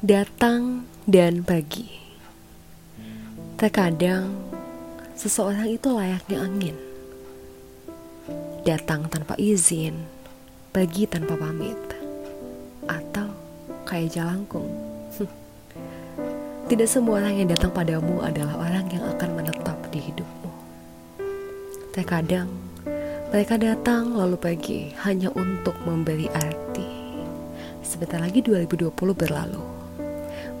datang dan pergi. Terkadang seseorang itu layaknya angin. Datang tanpa izin, pergi tanpa pamit. Atau kayak jalangkung. Tidak semua orang yang datang padamu adalah orang yang akan menetap di hidupmu. Terkadang mereka datang lalu pergi hanya untuk memberi arti. Sebentar lagi 2020 berlalu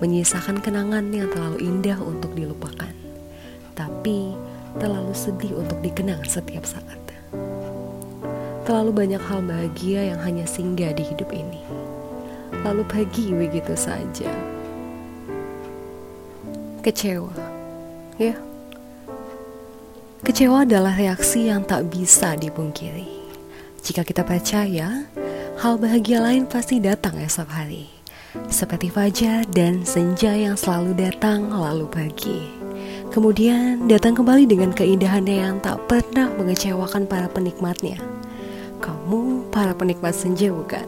menyisakan kenangan yang terlalu indah untuk dilupakan, tapi terlalu sedih untuk dikenang setiap saat. Terlalu banyak hal bahagia yang hanya singgah di hidup ini, lalu pergi begitu saja. Kecewa, ya. Kecewa adalah reaksi yang tak bisa dipungkiri. Jika kita percaya, hal bahagia lain pasti datang esok hari seperti fajar dan senja yang selalu datang lalu pergi. Kemudian datang kembali dengan keindahannya yang tak pernah mengecewakan para penikmatnya. Kamu para penikmat senja bukan?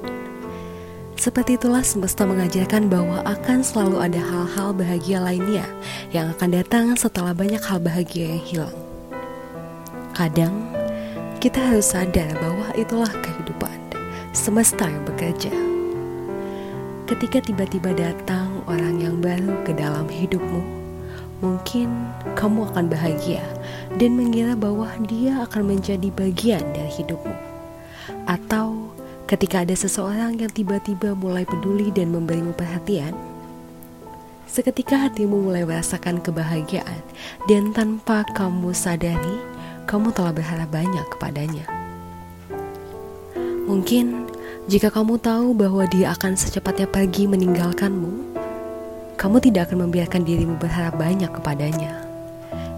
Seperti itulah semesta mengajarkan bahwa akan selalu ada hal-hal bahagia lainnya yang akan datang setelah banyak hal bahagia yang hilang. Kadang kita harus sadar bahwa itulah kehidupan semesta yang bekerja ketika tiba-tiba datang orang yang baru ke dalam hidupmu, mungkin kamu akan bahagia dan mengira bahwa dia akan menjadi bagian dari hidupmu. Atau ketika ada seseorang yang tiba-tiba mulai peduli dan memberimu perhatian, seketika hatimu mulai merasakan kebahagiaan dan tanpa kamu sadari, kamu telah berharap banyak kepadanya. Mungkin jika kamu tahu bahwa dia akan secepatnya pergi meninggalkanmu, kamu tidak akan membiarkan dirimu berharap banyak kepadanya.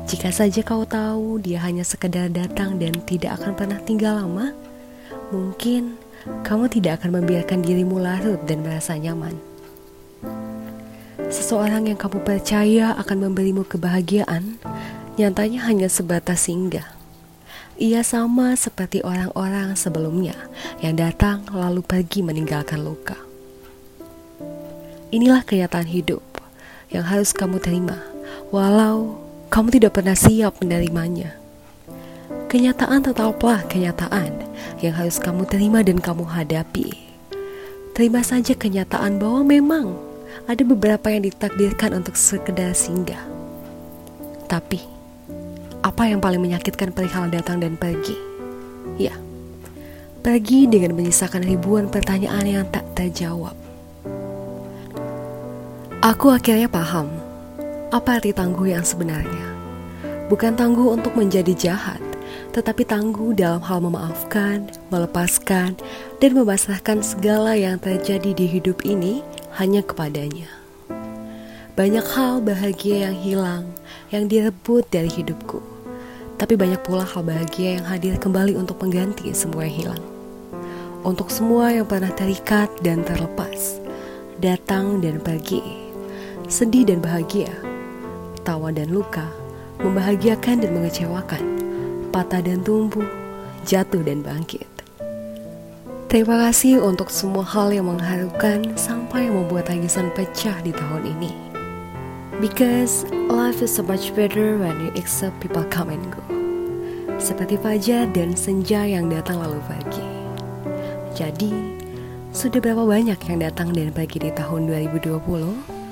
Jika saja kau tahu dia hanya sekedar datang dan tidak akan pernah tinggal lama, mungkin kamu tidak akan membiarkan dirimu larut dan merasa nyaman. Seseorang yang kamu percaya akan memberimu kebahagiaan, nyatanya hanya sebatas singgah. Ia sama seperti orang-orang sebelumnya yang datang lalu pergi meninggalkan luka. Inilah kenyataan hidup yang harus kamu terima, walau kamu tidak pernah siap menerimanya. Kenyataan tetaplah kenyataan yang harus kamu terima dan kamu hadapi. Terima saja kenyataan bahwa memang ada beberapa yang ditakdirkan untuk sekedar singgah. Tapi, apa yang paling menyakitkan perihal datang dan pergi? Ya, pergi dengan menyisakan ribuan pertanyaan yang tak terjawab. Aku akhirnya paham apa arti tangguh yang sebenarnya. Bukan tangguh untuk menjadi jahat, tetapi tangguh dalam hal memaafkan, melepaskan, dan memasrahkan segala yang terjadi di hidup ini hanya kepadanya. Banyak hal bahagia yang hilang, yang direbut dari hidupku tapi banyak pula hal bahagia yang hadir kembali untuk mengganti semua yang hilang. Untuk semua yang pernah terikat dan terlepas, datang dan pergi, sedih dan bahagia, tawa dan luka, membahagiakan dan mengecewakan, patah dan tumbuh, jatuh dan bangkit. Terima kasih untuk semua hal yang mengharukan sampai membuat tangisan pecah di tahun ini. Because life is so much better when you accept people come and go. Seperti fajar dan senja yang datang lalu pergi. Jadi, sudah berapa banyak yang datang dan pergi di tahun 2020?